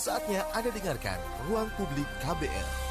Saatnya Anda dengarkan Ruang Publik KBR.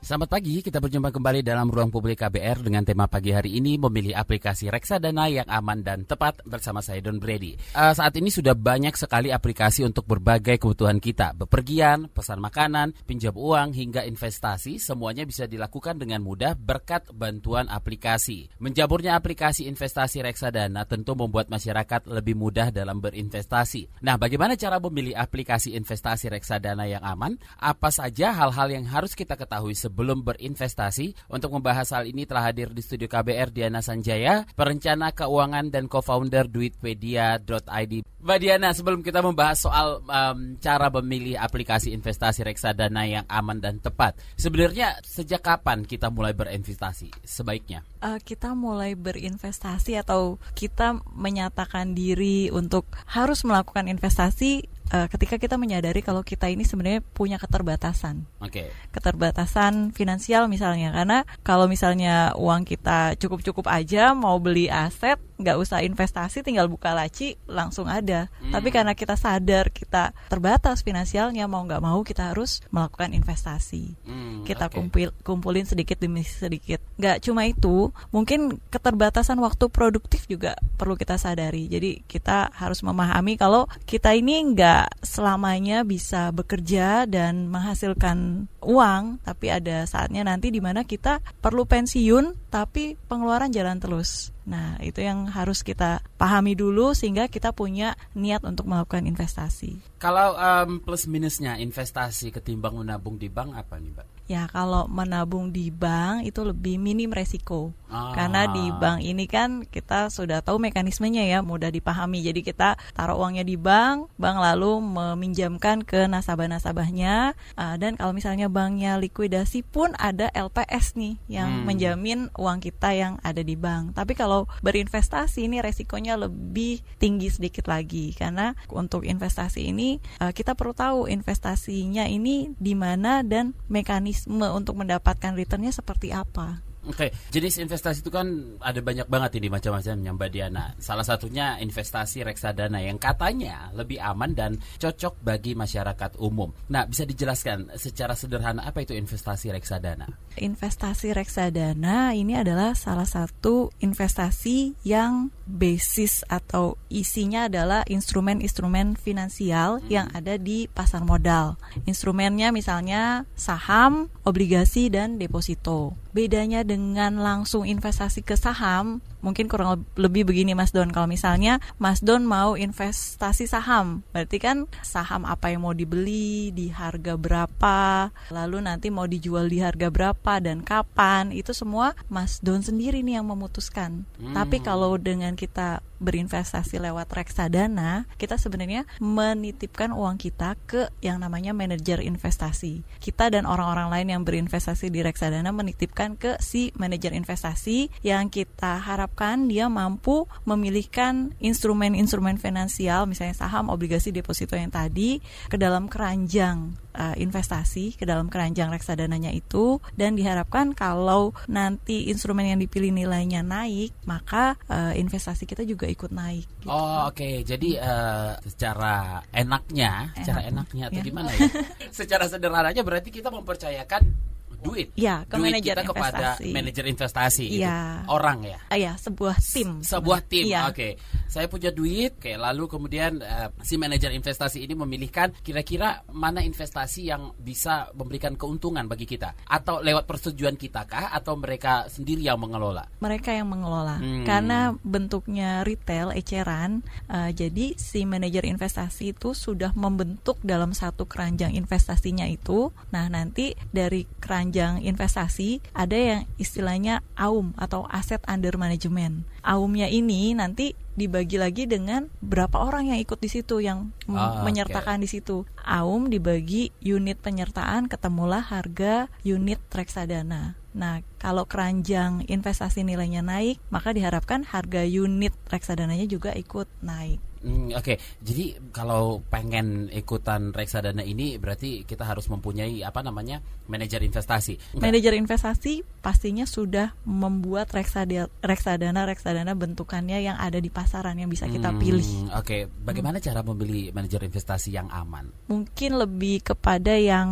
Selamat pagi, kita berjumpa kembali dalam ruang publik KBR dengan tema pagi hari ini memilih aplikasi reksadana yang aman dan tepat bersama saya Don Brady. Uh, saat ini sudah banyak sekali aplikasi untuk berbagai kebutuhan kita, bepergian, pesan makanan, pinjam uang hingga investasi, semuanya bisa dilakukan dengan mudah berkat bantuan aplikasi. Menjaburnya aplikasi investasi reksadana tentu membuat masyarakat lebih mudah dalam berinvestasi. Nah, bagaimana cara memilih aplikasi investasi reksadana yang aman? Apa saja hal-hal yang harus kita ketahui berinvestasi. Untuk membahas hal ini telah hadir di studio KBR Diana Sanjaya, perencana keuangan dan co-founder duitpedia.id. Mbak Diana, sebelum kita membahas soal um, cara memilih aplikasi investasi reksadana yang aman dan tepat, sebenarnya sejak kapan kita mulai berinvestasi sebaiknya? Uh, kita mulai berinvestasi atau kita menyatakan diri untuk harus melakukan investasi uh, ketika kita menyadari kalau kita ini sebenarnya punya keterbatasan. Oke. Okay. Keterbatasan finansial misalnya karena kalau misalnya uang kita cukup-cukup aja mau beli aset nggak usah investasi tinggal buka laci langsung ada. Hmm. Tapi karena kita sadar kita terbatas finansialnya mau nggak mau kita harus melakukan investasi. Hmm, kita okay. kumpul kumpulin sedikit demi sedikit. Nggak cuma itu, mungkin keterbatasan waktu produktif juga perlu kita sadari. Jadi kita harus memahami kalau kita ini nggak selamanya bisa bekerja dan menghasilkan uang, tapi ada saatnya nanti di mana kita perlu pensiun tapi pengeluaran jalan terus. Nah, itu yang harus kita pahami dulu sehingga kita punya niat untuk melakukan investasi. Kalau um, plus minusnya investasi ketimbang menabung di bank apa nih, Mbak? Ya, kalau menabung di bank itu lebih minim resiko. Ah. Karena di bank ini kan kita sudah tahu mekanismenya ya, mudah dipahami. Jadi kita taruh uangnya di bank, bank lalu meminjamkan ke nasabah-nasabahnya. Uh, dan kalau misalnya banknya likuidasi pun ada LPS nih yang hmm. menjamin uang kita yang ada di bank. Tapi kalau berinvestasi ini resikonya lebih tinggi sedikit lagi karena untuk investasi ini uh, kita perlu tahu investasinya ini di mana dan mekanisme mekanisme untuk mendapatkan returnnya seperti apa. Oke, okay. jenis investasi itu kan ada banyak banget ini macam-macamnya Mbak Diana. Salah satunya investasi reksadana yang katanya lebih aman dan cocok bagi masyarakat umum. Nah, bisa dijelaskan secara sederhana apa itu investasi reksadana? Investasi reksadana ini adalah salah satu investasi yang basis atau isinya adalah instrumen-instrumen finansial hmm. yang ada di pasar modal. Instrumennya misalnya saham, obligasi dan deposito. Bedanya dengan langsung investasi ke saham mungkin kurang lebih begini Mas Don kalau misalnya Mas Don mau investasi saham berarti kan saham apa yang mau dibeli di harga berapa lalu nanti mau dijual di harga berapa dan kapan itu semua Mas Don sendiri nih yang memutuskan hmm. tapi kalau dengan kita berinvestasi lewat reksadana, kita sebenarnya menitipkan uang kita ke yang namanya manajer investasi. Kita dan orang-orang lain yang berinvestasi di reksadana menitipkan ke si manajer investasi yang kita harap diharapkan dia mampu memilihkan instrumen-instrumen finansial misalnya saham, obligasi, deposito yang tadi ke dalam keranjang uh, investasi ke dalam keranjang reksadananya itu dan diharapkan kalau nanti instrumen yang dipilih nilainya naik maka uh, investasi kita juga ikut naik. Gitu. Oh oke okay. jadi uh, secara enaknya, Enak. secara enaknya atau ya. gimana ya? secara sederhananya berarti kita mempercayakan duit. Ya, ke duit manajer kita kepada manajer investasi ya. itu orang ya. Uh, ya, sebuah tim. Sebuah tim. Ya. Oke. Okay. Saya punya duit, oke, lalu kemudian uh, si manajer investasi ini memilihkan kira-kira mana investasi yang bisa memberikan keuntungan bagi kita atau lewat persetujuan kita kah atau mereka sendiri yang mengelola? Mereka yang mengelola. Hmm. Karena bentuknya retail eceran, uh, jadi si manajer investasi itu sudah membentuk dalam satu keranjang investasinya itu. Nah, nanti dari keranjang sepanjang investasi ada yang istilahnya AUM atau Asset Under Management. AUM-nya ini nanti dibagi lagi dengan berapa orang yang ikut di situ yang ah, menyertakan okay. di situ. AUM dibagi unit penyertaan ketemulah harga unit reksadana. Nah, kalau keranjang investasi nilainya naik, maka diharapkan harga unit reksadananya juga ikut naik. Hmm, Oke, jadi kalau pengen ikutan reksadana ini berarti kita harus mempunyai apa namanya manajer investasi. Enggak? Manajer investasi pastinya sudah membuat reksadana reksadana reksadana bentukannya yang ada di pasaran yang bisa kita Hmm, pilih. Oke, bagaimana cara memilih manajer investasi yang aman? Mungkin lebih kepada yang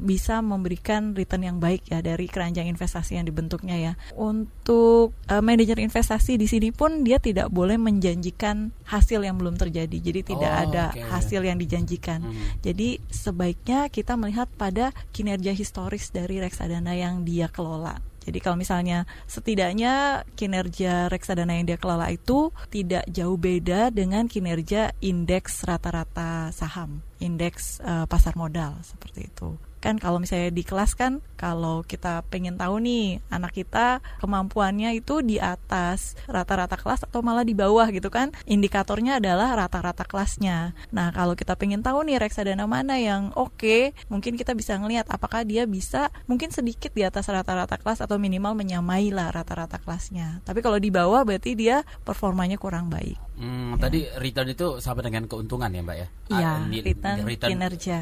bisa memberikan return yang baik ya dari keranjang investasi yang dibentuknya ya. Untuk eh, manajer investasi di sini pun dia tidak boleh menjanjikan hasil yang belum terjadi. Jadi tidak Oh, ada oke. hasil yang dijanjikan. Hmm. Jadi sebaiknya kita melihat pada kinerja historis dari reksadana yang dia kelola. Jadi kalau misalnya setidaknya kinerja reksadana yang dia kelola itu tidak jauh beda dengan kinerja indeks rata-rata saham, indeks eh, pasar modal seperti itu. Kan kalau misalnya di kelas kan kalau kita pengen tahu nih anak kita kemampuannya itu di atas rata-rata kelas atau malah di bawah gitu kan. Indikatornya adalah rata-rata kelasnya. Nah, kalau kita pengen tahu nih reksadana mana yang oke, mungkin kita bisa ngelihat apakah dia bisa mungkin sedikit di atas rata-rata kelas atau minimal menyamai lah rata-rata kelasnya. Tapi kalau di bawah berarti dia performanya kurang baik. Hmm, Tadi return itu sama dengan keuntungan ya, Mbak ya? Iya, Ah, ni- return, kinerja.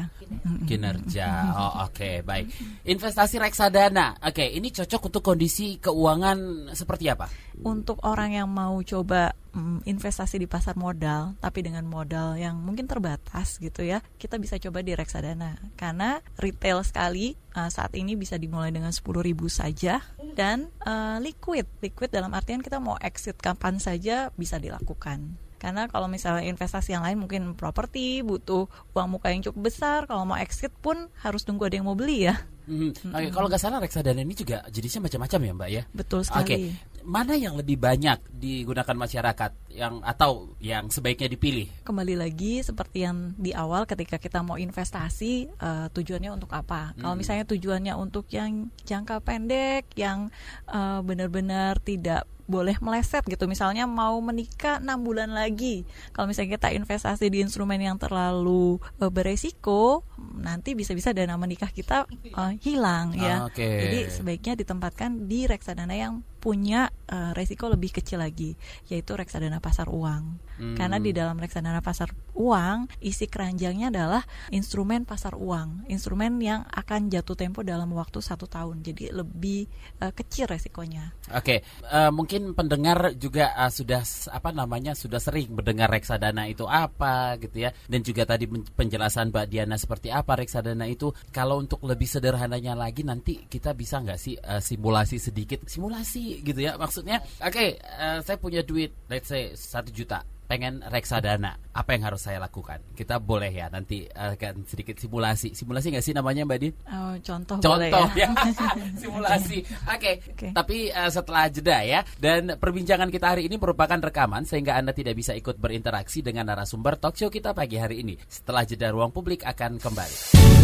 Kinerja. Oh, oke, baik. Investasi reksadana. Oke, ini cocok untuk kondisi keuangan seperti apa? Untuk orang yang mau coba mm, investasi di pasar modal, tapi dengan modal yang mungkin terbatas gitu ya, kita bisa coba di reksadana. Karena retail sekali uh, saat ini bisa dimulai dengan 10.000 saja dan uh, liquid. Liquid dalam artian kita mau exit kapan saja bisa dilakukan. Karena kalau misalnya investasi yang lain mungkin properti butuh uang muka yang cukup besar, kalau mau exit pun harus tunggu ada yang mau beli ya. Hmm, Oke, kalau nggak salah reksadana ini juga jenisnya macam-macam ya, Mbak ya? Betul Oke, sekali. mana yang lebih banyak digunakan masyarakat yang atau yang sebaiknya dipilih? kembali lagi seperti yang di awal ketika kita mau investasi eh, tujuannya untuk apa? Kalau Hmm. misalnya tujuannya untuk yang jangka pendek, yang eh, benar-benar tidak boleh meleset gitu. Misalnya mau menikah enam bulan lagi. Kalau misalnya kita investasi di instrumen yang terlalu eh, beresiko, nanti bisa-bisa dana menikah kita eh, hilang ya. Oke. Jadi sebaiknya ditempatkan di reksadana yang punya eh, resiko lebih kecil lagi, yaitu reksadana pasar uang. Hmm. Karena di dalam reksadana pasar uang, isi keranjangnya adalah instrumen pasar uang, instrumen yang akan jatuh tempo dalam waktu satu tahun, jadi lebih eh, kecil resikonya. Oke, eh, mungkin pendengar juga eh, sudah apa namanya sudah sering mendengar reksadana itu apa gitu ya, dan juga tadi penjelasan Mbak Diana seperti apa reksadana itu. Kalau untuk lebih sederhananya lagi nanti kita bisa nggak sih eh, simulasi sedikit, simulasi gitu ya maksudnya. Oke, eh, saya punya duit, let's say satu juta pengen reksadana apa yang harus saya lakukan kita boleh ya nanti eh, akan sedikit simulasi simulasi nggak sih namanya mbak Din Oh, contoh, boleh contoh ya. ya, simulasi. Oke, Oke. tapi eh, setelah jeda ya. Dan perbincangan kita hari ini merupakan rekaman sehingga Anda tidak bisa ikut berinteraksi dengan narasumber talk show kita pagi hari ini. Setelah jeda ruang publik akan kembali.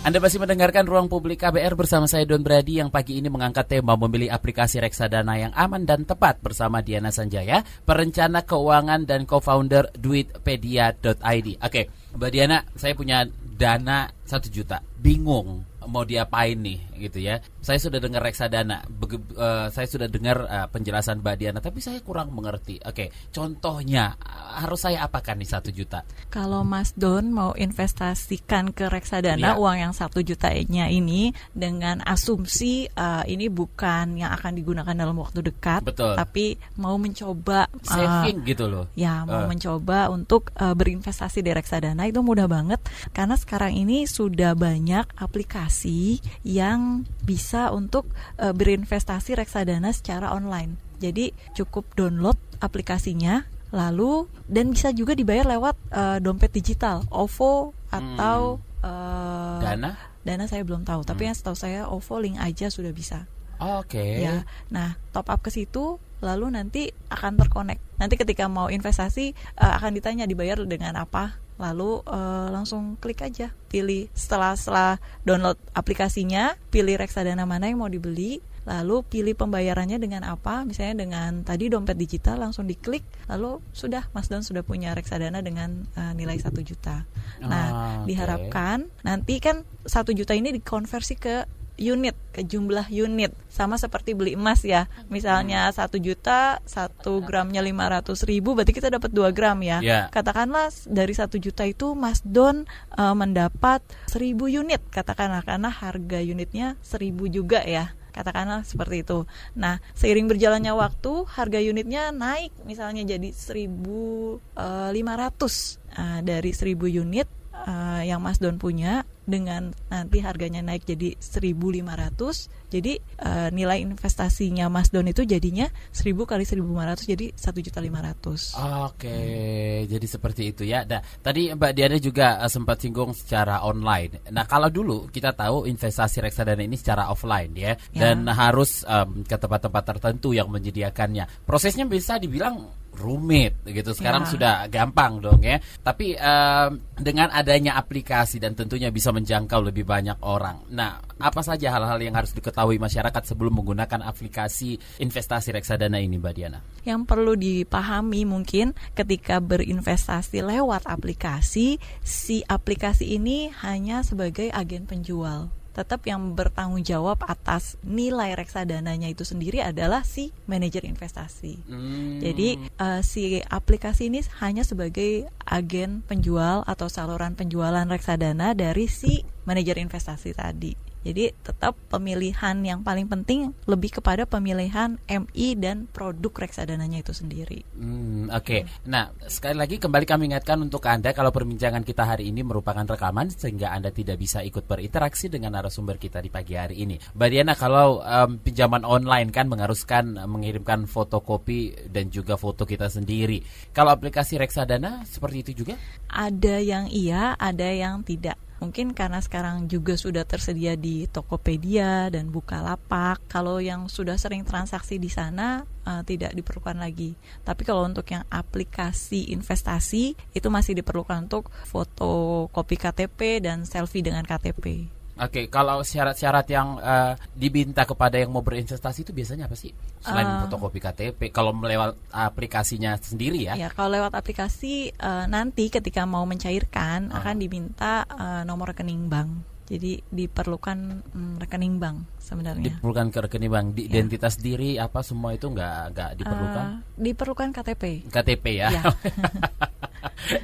Anda masih mendengarkan Ruang Publik KBR bersama saya Don Brady yang pagi ini mengangkat tema memilih aplikasi reksadana yang aman dan tepat bersama Diana Sanjaya, perencana keuangan dan co-founder duitpedia.id. Oke, Mbak Diana, saya punya dana satu juta, bingung mau diapain nih gitu ya. Saya sudah dengar reksadana, bege- eh, saya sudah dengar eh, penjelasan Mbak Diana, tapi saya kurang mengerti. Oke, contohnya eh, harus saya apakan nih satu juta? Kalau Mas Don mau investasikan ke reksadana Iya. uang yang satu jutanya ini dengan asumsi eh, ini bukan yang akan digunakan dalam waktu dekat, Betul. tapi mau mencoba Saving gitu loh. Ya, mau Eh. mencoba untuk uh, berinvestasi di reksadana itu mudah banget karena sekarang ini sudah banyak aplikasi yang bisa untuk uh, berinvestasi reksadana secara online. Jadi cukup download aplikasinya lalu dan bisa juga dibayar lewat uh, dompet digital, OVO atau uh, Dana? Dana saya belum tahu, tapi Hmm. yang setahu saya OVO link aja sudah bisa Oke. ya. Nah, top up ke situ lalu nanti akan terkonek. Nanti ketika mau investasi eh, akan ditanya dibayar dengan apa. Lalu eh, langsung klik aja, pilih setelah setelah download aplikasinya, pilih reksadana mana yang mau dibeli, lalu pilih pembayarannya dengan apa, misalnya dengan tadi dompet digital langsung diklik, lalu sudah Mas Don sudah punya reksadana dengan eh, nilai satu juta. Nah, Ah, oke. diharapkan nanti kan satu juta ini dikonversi ke unit ke jumlah unit. Sama seperti beli emas ya. Misalnya Hmm. satu juta satu gramnya lima ratus ribu berarti kita dapat 2 gram ya. Ya. katakanlah dari satu juta itu Mas Don eh, mendapat seribu unit. Katakanlah karena harga unitnya seribu juga ya. Katakanlah seperti itu. Nah, seiring berjalannya waktu, harga unitnya naik, misalnya jadi 1.500 uh, dari 1.000 unit uh, yang Mas Don punya dengan nanti harganya naik jadi 1.500. Jadi uh, nilai investasinya Mas Don itu jadinya 1.000 kali 1.500 jadi 1.500. Oke, jadi seperti itu ya. Nah, tadi Mbak Diana juga eh, sempat singgung secara online. Nah, kalau dulu kita tahu investasi reksadana ini secara offline ya, Ya. dan harus em, ke tempat-tempat tertentu yang menyediakannya. Prosesnya bisa dibilang rumit gitu. Sekarang Ya. sudah gampang dong ya. Tapi em, dengan adanya aplikasi dan tentunya bisa menjangkau lebih banyak orang. Nah, apa saja hal-hal yang harus diketahui masyarakat sebelum menggunakan aplikasi investasi reksadana ini, Mbak Diana? yang perlu dipahami mungkin ketika berinvestasi lewat aplikasi, si aplikasi ini hanya sebagai agen penjual. Tetap yang bertanggung jawab atas nilai reksadananya itu sendiri adalah si manajer investasi. Hmm. Jadi eh, si aplikasi ini hanya sebagai agen penjual atau saluran penjualan reksadana dari si manajer investasi tadi. Jadi tetap pemilihan yang paling penting lebih kepada pemilihan MI dan produk reksadananya itu sendiri. Hmm, Oke, nah sekali lagi kembali kami ingatkan untuk Anda kalau perbincangan kita hari ini merupakan rekaman sehingga Anda tidak bisa ikut berinteraksi dengan narasumber kita di pagi hari ini. Mbak Diana, kalau em, pinjaman online kan mengharuskan eh, mengirimkan fotokopi dan juga foto kita sendiri. Kalau aplikasi reksadana seperti itu juga? Ada yang iya, ada yang tidak. Mungkin karena sekarang juga sudah tersedia di Tokopedia dan Bukalapak. Kalau yang sudah sering transaksi di sana eh, tidak diperlukan lagi. Tapi kalau untuk yang aplikasi investasi itu masih diperlukan untuk foto kopi KTP dan selfie dengan KTP. Oke, kalau syarat-syarat yang eh, diminta kepada yang mau berinvestasi itu biasanya apa sih? Selain Eh. fotokopi KTP, kalau melewat aplikasinya sendiri ya? Ya, kalau lewat aplikasi eh, nanti ketika mau mencairkan Ah. akan diminta eh, nomor rekening bank. Jadi diperlukan mm, rekening bank sebenarnya. diperlukan ke rekening bank, di Ya. identitas diri apa semua itu nggak nggak diperlukan? Eh, diperlukan KTP. KTP ya. Ya.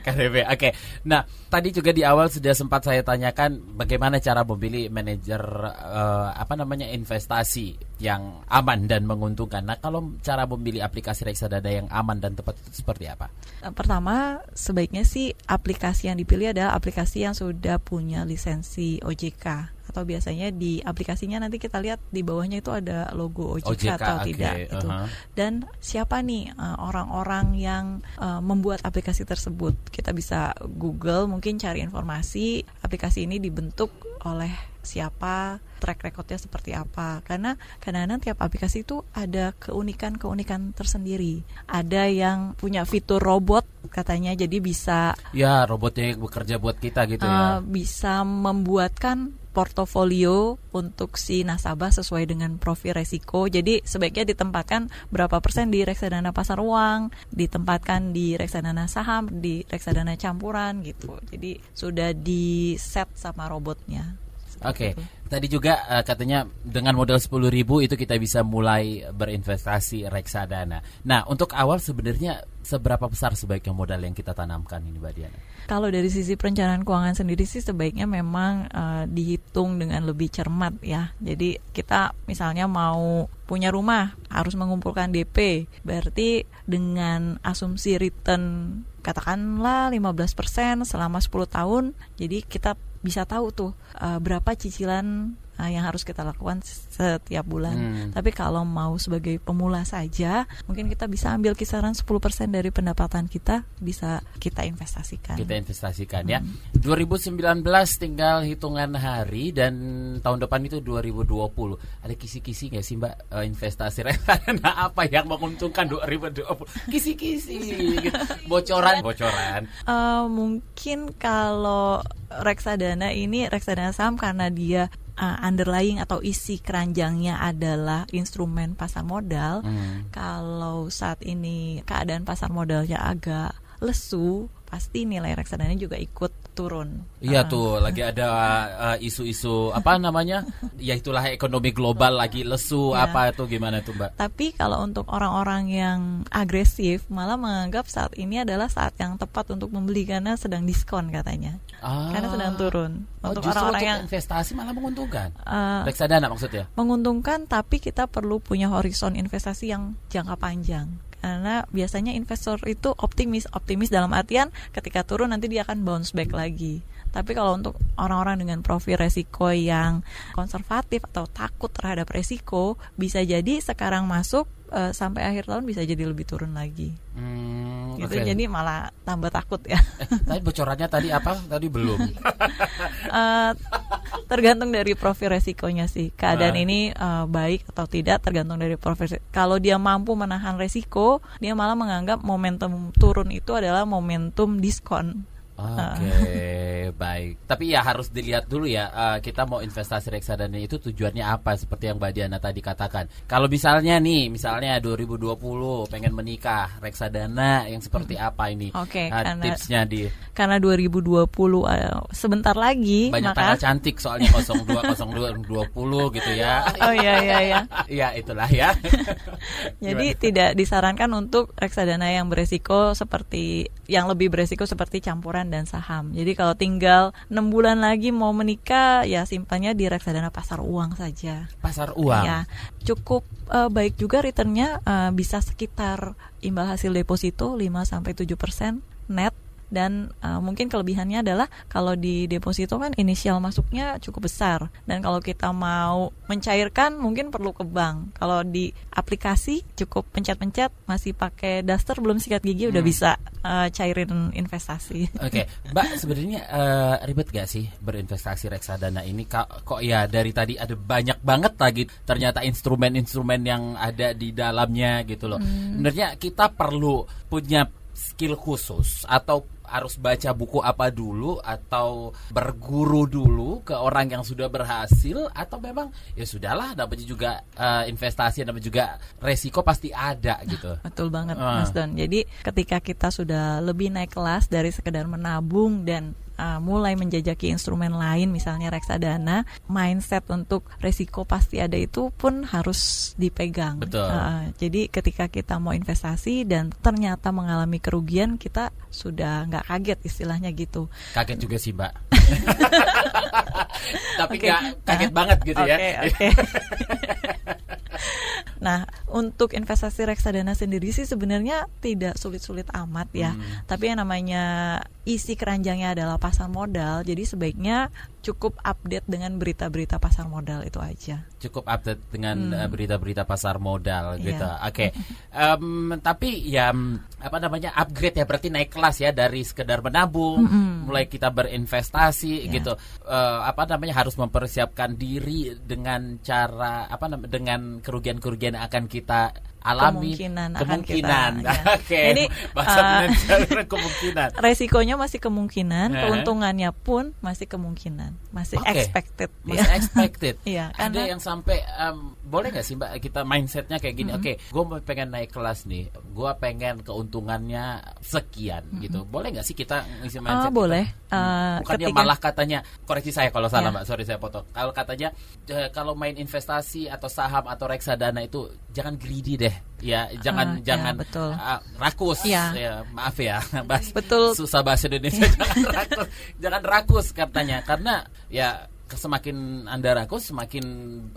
KTP. Oke. Nah, tadi juga di awal sudah sempat saya tanyakan bagaimana cara memilih manajer eh, apa namanya investasi yang aman dan menguntungkan. Nah, kalau cara memilih aplikasi reksadana yang aman dan tepat itu seperti apa? Eh, Pertama, sebaiknya sih aplikasi yang dipilih adalah aplikasi yang sudah punya lisensi OJK atau biasanya di aplikasinya nanti kita lihat di bawahnya itu ada logo OJK, OJK, atau oke, tidak gitu. uh-huh. Dan siapa nih eh, orang-orang yang eh, membuat aplikasi tersebut? Kita bisa Google mungkin cari informasi aplikasi ini dibentuk oleh siapa, track recordnya seperti apa. Karena kadang-kadang tiap aplikasi itu ada keunikan-keunikan tersendiri. Ada yang punya fitur robot katanya, jadi bisa Ya, robotnya yang bekerja buat kita gitu eh, ya. bisa membuatkan portofolio untuk si nasabah sesuai dengan profil resiko. Jadi sebaiknya ditempatkan berapa persen di reksadana pasar uang, ditempatkan di reksadana saham, di reksadana campuran gitu. Jadi sudah di set sama robotnya. Oke, Seperti itu. tadi juga eh, katanya dengan modal 10.000 itu kita bisa mulai berinvestasi reksadana. Nah, untuk awal sebenarnya seberapa besar sebaiknya modal yang kita tanamkan ini, Mbak Diana? Kalau dari sisi perencanaan keuangan sendiri sih sebaiknya memang eh, dihitung dengan lebih cermat ya. Jadi kita misalnya mau punya rumah harus mengumpulkan DP. Berarti dengan asumsi return katakanlah 15% selama 10 tahun. Jadi kita bisa tahu tuh eh, berapa cicilan eh, yang harus kita lakukan setiap bulan. Hmm. Tapi kalau mau sebagai pemula saja, mungkin kita bisa ambil kisaran 10% dari pendapatan kita bisa kita investasikan. Kita investasikan ya. Hmm. 2019 tinggal hitungan hari dan tahun depan itu 2020. Ada kisi-kisi nggak sih Mbak eh, investasi reksadana apa yang menguntungkan 2020? Kisi-kisi gitu. Bocoran, bocoran. Eh, mungkin kalau reksadana ini reksadana saham karena dia uh, underlying atau isi keranjangnya adalah instrumen pasar modal. Hmm. Kalau saat ini keadaan pasar modalnya agak lesu, pasti nilai reksadana juga ikut turun. Iya Uh, tuh lagi ada uh, isu-isu apa namanya? ya itulah ekonomi global lagi lesu Ya. apa itu gimana tuh Mbak? Tapi kalau untuk orang-orang yang agresif malah menganggap saat ini adalah saat yang tepat untuk membeli karena sedang diskon katanya. Ah. Karena sedang turun. Oh, Untuk orang-orang yang investasi malah menguntungkan. uh, Reksadana maksudnya? menguntungkan tapi kita perlu punya horizon investasi yang jangka panjang karena biasanya investor itu optimis optimis dalam artian ketika turun nanti dia akan bounce back lagi tapi kalau untuk orang-orang dengan profil resiko yang konservatif atau takut terhadap resiko bisa jadi sekarang masuk eh, sampai akhir tahun bisa jadi lebih turun lagi Hmm, gitu oke. jadi malah tambah takut ya Eh, tadi bocorannya tadi apa? Tadi belum. Eh, tergantung dari profil resikonya sih. Keadaan Ah. ini eh, baik atau tidak tergantung dari profil. Kalau dia mampu menahan resiko, dia malah menganggap momentum turun itu adalah momentum diskon. Oke, baik. Tapi ya harus dilihat dulu ya. eh, kita mau investasi reksadana itu tujuannya apa? Seperti yang Mbak Diana tadi katakan. Kalau misalnya nih, misalnya 2020 pengen menikah, reksadana yang seperti apa ini? Oke, Eh, karena- tipsnya di Karena 2020 eh, sebentar lagi, banyak maka tanggal cantik soalnya 02 02 20 gitu ya. Oh iya iya iya. Iya, itulah ya. Jadi Gimana? tidak disarankan untuk reksadana yang beresiko seperti yang lebih beresiko seperti campuran dan saham. Jadi kalau tinggal enam bulan lagi mau menikah, ya simpannya di reksadana pasar uang saja. Pasar uang. Ya, cukup eh, baik juga returnnya eh, bisa sekitar imbal hasil deposito 5 sampai 7% net dan eh, mungkin kelebihannya adalah kalau di deposito kan inisial masuknya cukup besar dan kalau kita mau mencairkan mungkin perlu ke bank. Kalau di aplikasi cukup pencet-pencet masih pakai daster belum sikat gigi udah Hmm. bisa eh, cairin investasi. Oke, Mbak sebenarnya eh, ribet gak sih berinvestasi reksadana ini? Kok, kok ya dari tadi ada banyak banget lagi ternyata instrumen-instrumen yang ada di dalamnya gitu loh. Sebenarnya kita perlu punya skill khusus atau harus baca buku apa dulu atau berguru dulu ke orang yang sudah berhasil atau memang ya sudahlah namanya juga eh, investasi namanya juga resiko pasti ada gitu. Betul banget Ah. Mas Don. Jadi ketika kita sudah lebih naik kelas dari sekedar menabung dan uh, mulai menjajaki instrumen lain misalnya reksadana, mindset untuk resiko pasti ada itu pun harus dipegang. Betul. Uh, jadi ketika kita mau investasi dan ternyata mengalami kerugian, kita sudah nggak kaget istilahnya gitu. Kaget juga sih, Mbak. Tapi nggak kaget banget gitu ya. Oke, oke. Nah, untuk investasi reksadana sendiri sih sebenarnya tidak sulit-sulit amat ya. Hmm. Tapi yang namanya isi keranjangnya adalah pasar modal, jadi sebaiknya cukup update dengan berita-berita pasar modal itu aja. cukup update dengan Hmm. eh, berita-berita pasar modal Iya. gitu. Oke. Em, tapi ya mm, apa namanya upgrade ya berarti naik kelas ya dari sekedar menabung Mm-mm. mulai kita berinvestasi Iya. gitu. Eh, apa namanya harus mempersiapkan diri dengan cara apa namanya dengan kerugian-kerugian akan kita alami Kemungkinan akan kemungkinan. kita, ya. Oke. Jadi, bahasa eh, kemungkinan. Resikonya masih kemungkinan, Eh. keuntungannya pun masih kemungkinan, masih Oke. expected. Masih ya. expected. Iya, Ada karena- yang sampai em, boleh nggak sih mbak kita mindsetnya kayak gini? Oke, gue pengen naik kelas nih, gue pengen keuntungannya sekian gitu. Boleh nggak sih kita ngisi mindset? Ah, kita? boleh. Hmm. Eh, Bukannya ketika- malah katanya koreksi saya kalau salah Ya. mbak, sorry saya potong. Kalau katanya kalau main investasi atau saham atau reksadana itu jangan greedy deh, ya jangan Ah, ya, jangan betul. ah, rakus. Iya. Ya, maaf ya, bahas Betul. susah bahasa Indonesia jangan rakus jangan rakus katanya karena ya semakin anda rakus semakin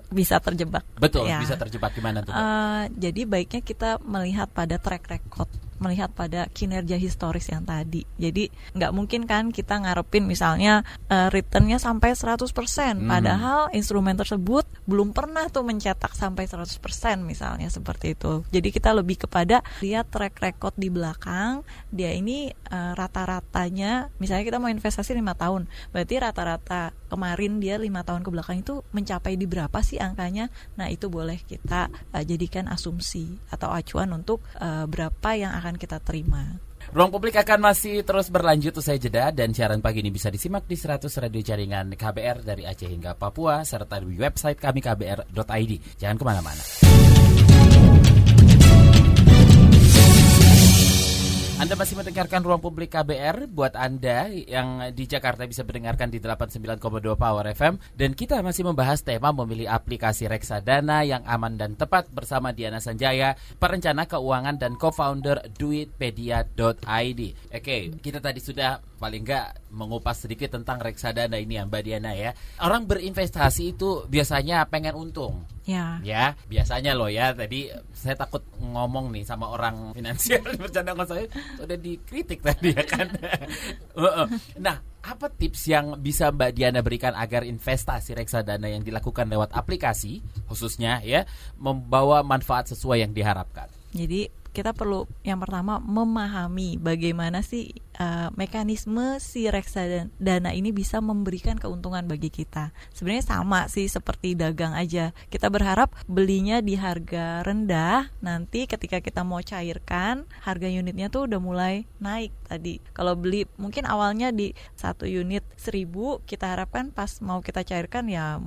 bisa terjebak. betul Ya. bisa terjebak gimana tuh? Eh, jadi baiknya kita melihat pada track record, melihat pada kinerja historis yang tadi. Jadi nggak mungkin kan kita ngarepin misalnya eh, returnnya sampai 100%, Hmm. padahal instrumen tersebut belum pernah tuh mencetak sampai 100% misalnya seperti itu. Jadi kita lebih kepada lihat track record di belakang, dia ini eh, rata-ratanya, misalnya kita mau investasi lima tahun, berarti rata-rata kemarin dia lima tahun ke belakang itu mencapai di berapa sih angkanya? Nah itu boleh kita eh, jadikan asumsi atau acuan untuk eh, berapa yang akan kita terima. Ruang publik akan masih terus berlanjut usai jeda dan siaran pagi ini bisa disimak di 100 radio jaringan KBR dari Aceh hingga Papua serta di website kami kbr.id. Jangan ke mana-mana. Anda masih mendengarkan Ruang Publik KBR buat Anda yang di Jakarta bisa mendengarkan di 89,2 Power FM dan kita masih membahas tema memilih aplikasi reksadana yang aman dan tepat bersama Diana Sanjaya, perencana keuangan dan co-founder duitpedia.id. Oke, kita tadi sudah paling enggak mengupas sedikit tentang reksadana ini ya Mbak Diana ya. Orang berinvestasi itu biasanya pengen untung. Ya. Ya, biasanya loh ya. Tadi saya takut ngomong nih sama orang finansial bercanda sama saya udah dikritik tadi ya kan. nah, apa tips yang bisa Mbak Diana berikan agar investasi reksadana yang dilakukan lewat aplikasi khususnya ya membawa manfaat sesuai yang diharapkan? Jadi kita perlu yang pertama memahami bagaimana sih uh, mekanisme si reksadana ini bisa memberikan keuntungan bagi kita. Sebenarnya sama sih seperti dagang aja. Kita berharap belinya di harga rendah, nanti ketika kita mau cairkan, harga unitnya tuh udah mulai naik tadi. Kalau beli mungkin awalnya di satu unit seribu, kita harapkan pas mau kita cairkan ya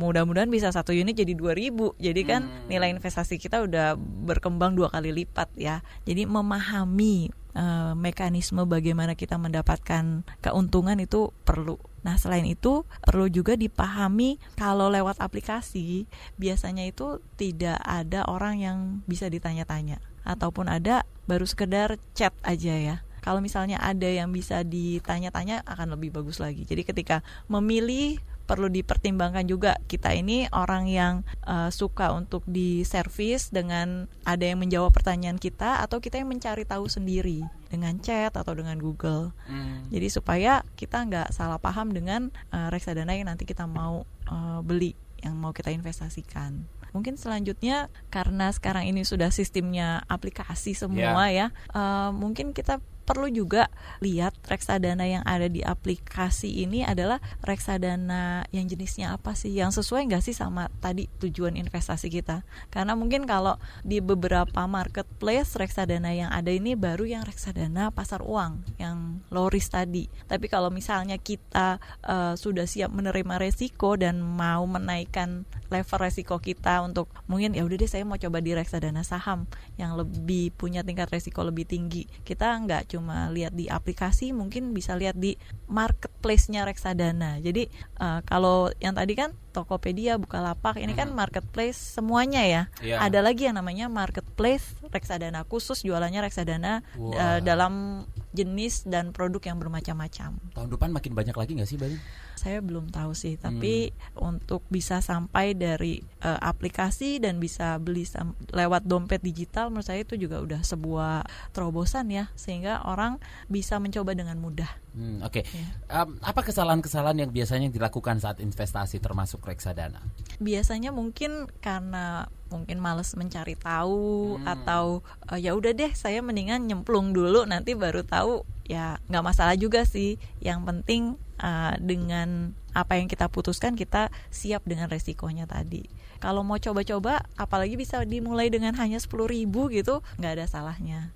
mudah-mudahan bisa satu unit jadi dua ribu. Jadi kan hmm. nilai investasi kita udah berkembang dua kali lipat ya. Jadi memahami uh, mekanisme bagaimana kita mendapatkan keuntungan itu perlu. Nah, selain itu perlu juga dipahami kalau lewat aplikasi biasanya itu tidak ada orang yang bisa ditanya-tanya ataupun ada baru sekedar chat aja ya. Kalau misalnya ada yang bisa ditanya-tanya akan lebih bagus lagi. Jadi ketika memilih perlu dipertimbangkan juga kita ini orang yang uh, suka untuk di service dengan ada yang menjawab pertanyaan kita atau kita yang mencari tahu sendiri dengan chat atau dengan Google. Hmm. Jadi supaya kita nggak salah paham dengan uh, reksadana yang nanti kita mau uh, beli yang mau kita investasikan. Mungkin selanjutnya karena sekarang ini sudah sistemnya aplikasi semua yeah. ya, uh, mungkin kita perlu juga lihat reksadana yang ada di aplikasi ini adalah reksadana yang jenisnya apa sih? Yang sesuai nggak sih sama tadi tujuan investasi kita? Karena mungkin kalau di beberapa marketplace reksadana yang ada ini baru yang reksadana pasar uang yang low risk tadi. Tapi kalau misalnya kita uh, sudah siap menerima resiko dan mau menaikkan level resiko kita untuk mungkin ya udah deh saya mau coba di reksadana saham yang lebih punya tingkat resiko lebih tinggi. Kita nggak cuma cuma lihat di aplikasi mungkin bisa lihat di marketplace-nya reksadana jadi uh, kalau yang tadi kan Tokopedia Bukalapak ini kan hmm. kan marketplace semuanya ya yeah. ada lagi yang namanya marketplace reksadana khusus jualannya reksadana wow. uh, dalam jenis dan produk yang bermacam-macam tahun depan makin banyak lagi nggak sih Bali? saya belum tahu sih tapi hmm. untuk bisa sampai dari uh, aplikasi dan bisa beli lewat dompet digital menurut saya itu juga udah sebuah terobosan ya sehingga orang bisa mencoba dengan mudah hmm, oke okay. Ya. yeah. um, apa kesalahan-kesalahan yang biasanya dilakukan saat investasi termasuk reksadana biasanya mungkin karena mungkin males mencari tahu hmm. atau uh, ya udah deh saya mendingan nyemplung dulu nanti baru tahu ya nggak masalah juga sih yang penting uh, dengan apa yang kita putuskan kita siap dengan resikonya tadi kalau mau coba-coba apalagi bisa dimulai dengan hanya sepuluh ribu gitu nggak ada salahnya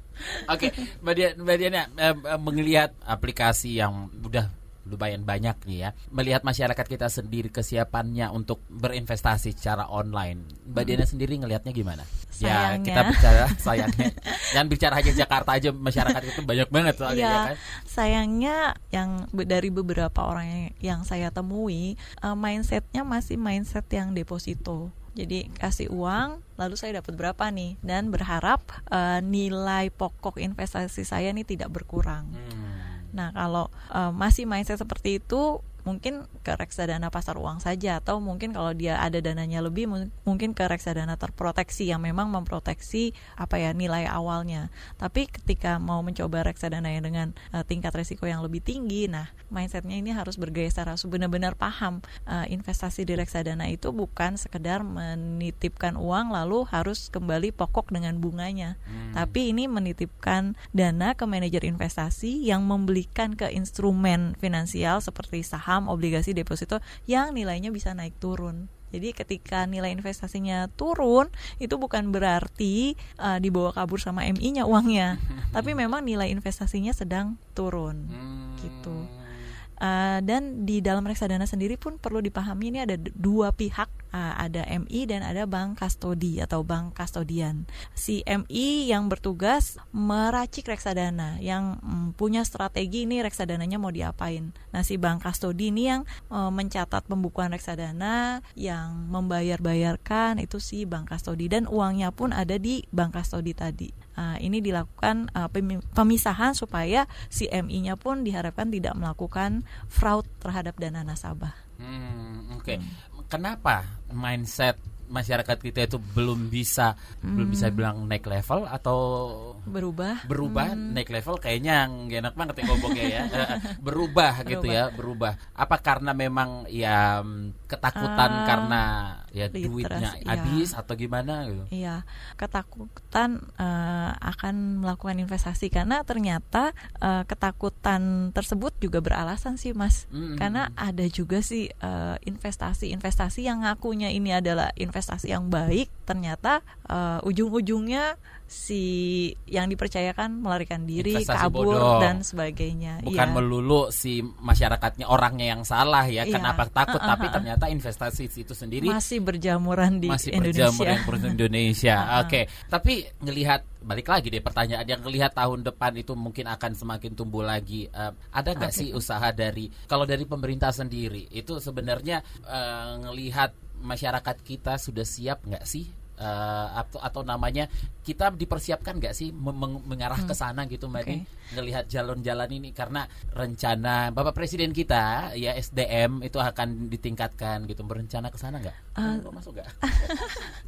Oke, okay, Mbak Diana, Mbak Diana eh, melihat aplikasi yang udah lumayan banyak nih ya. Melihat masyarakat kita sendiri kesiapannya untuk berinvestasi secara online. Mbak hmm. Diana sendiri ngelihatnya gimana? Sayangnya. Ya, kita bicara sayangnya. Jangan bicara hanya Jakarta aja, masyarakat itu banyak banget soalnya ya, ya kan. Sayangnya yang dari beberapa orang yang, yang saya temui, uh, mindsetnya masih mindset yang deposito. Jadi kasih uang, lalu saya dapat berapa nih? Dan berharap uh, nilai pokok investasi saya ini tidak berkurang. Hmm Nah, kalau uh, masih mindset seperti itu mungkin ke reksadana pasar uang saja atau mungkin kalau dia ada dananya lebih mungkin ke reksadana terproteksi yang memang memproteksi apa ya nilai awalnya. Tapi ketika mau mencoba reksadana yang dengan uh, tingkat resiko yang lebih tinggi, nah mindsetnya ini harus bergeser harus benar-benar paham uh, investasi di reksadana itu bukan sekedar menitipkan uang lalu harus kembali pokok dengan bunganya, hmm. tapi ini menitipkan dana ke manajer investasi yang membelikan ke instrumen finansial seperti saham saham, obligasi, deposito yang nilainya bisa naik turun. Jadi ketika nilai investasinya turun, itu bukan berarti uh, dibawa kabur sama MI-nya uangnya, tapi memang nilai investasinya sedang turun, hmm. gitu. Uh, dan di dalam reksadana sendiri pun perlu dipahami ini ada dua pihak ada MI dan ada bank kastodi atau bank kastodian. Si MI yang bertugas meracik reksadana, yang um, punya strategi ini reksadananya mau diapain. Nah, si bank kastodi ini yang uh, mencatat pembukuan reksadana, yang membayar-bayarkan itu si bank kastodi dan uangnya pun ada di bank kastodi tadi. Uh, ini dilakukan uh, pemisahan supaya si MI-nya pun diharapkan tidak melakukan fraud terhadap dana nasabah. Hmm, Oke, okay. hmm. Kenapa mindset masyarakat kita itu belum bisa hmm. belum bisa bilang naik level atau berubah berubah hmm. naik level kayaknya nggak enak banget ya ngomongnya ya berubah gitu ya berubah apa karena memang ya ketakutan uh, karena ya literas, duitnya iya. habis atau gimana gitu iya ketakutan uh, akan melakukan investasi karena ternyata uh, ketakutan tersebut juga beralasan sih mas hmm. karena ada juga sih uh, investasi investasi yang ngakunya ini adalah investasi yang baik ternyata uh, ujung-ujungnya si yang dipercayakan melarikan diri, Investasi kabur bodoh. dan sebagainya. Bukan ya. melulu si masyarakatnya orangnya yang salah ya, ya. kenapa takut, uh, uh, tapi ternyata investasi itu sendiri masih berjamuran di masih Indonesia. berjamuran di Indonesia. Oke, okay. tapi ngelihat balik lagi deh pertanyaan yang ngelihat tahun depan itu mungkin akan semakin tumbuh lagi. Uh, ada nggak okay. sih usaha dari kalau dari pemerintah sendiri itu sebenarnya uh, ngelihat masyarakat kita sudah siap nggak sih uh, atau atau namanya kita dipersiapkan nggak sih meng mengarah hmm. ke sana gitu Mbak okay. ngelihat jalan-jalan ini karena rencana Bapak Presiden kita ya SDM itu akan ditingkatkan gitu berencana ke sana nggak? Uh, masuk nggak?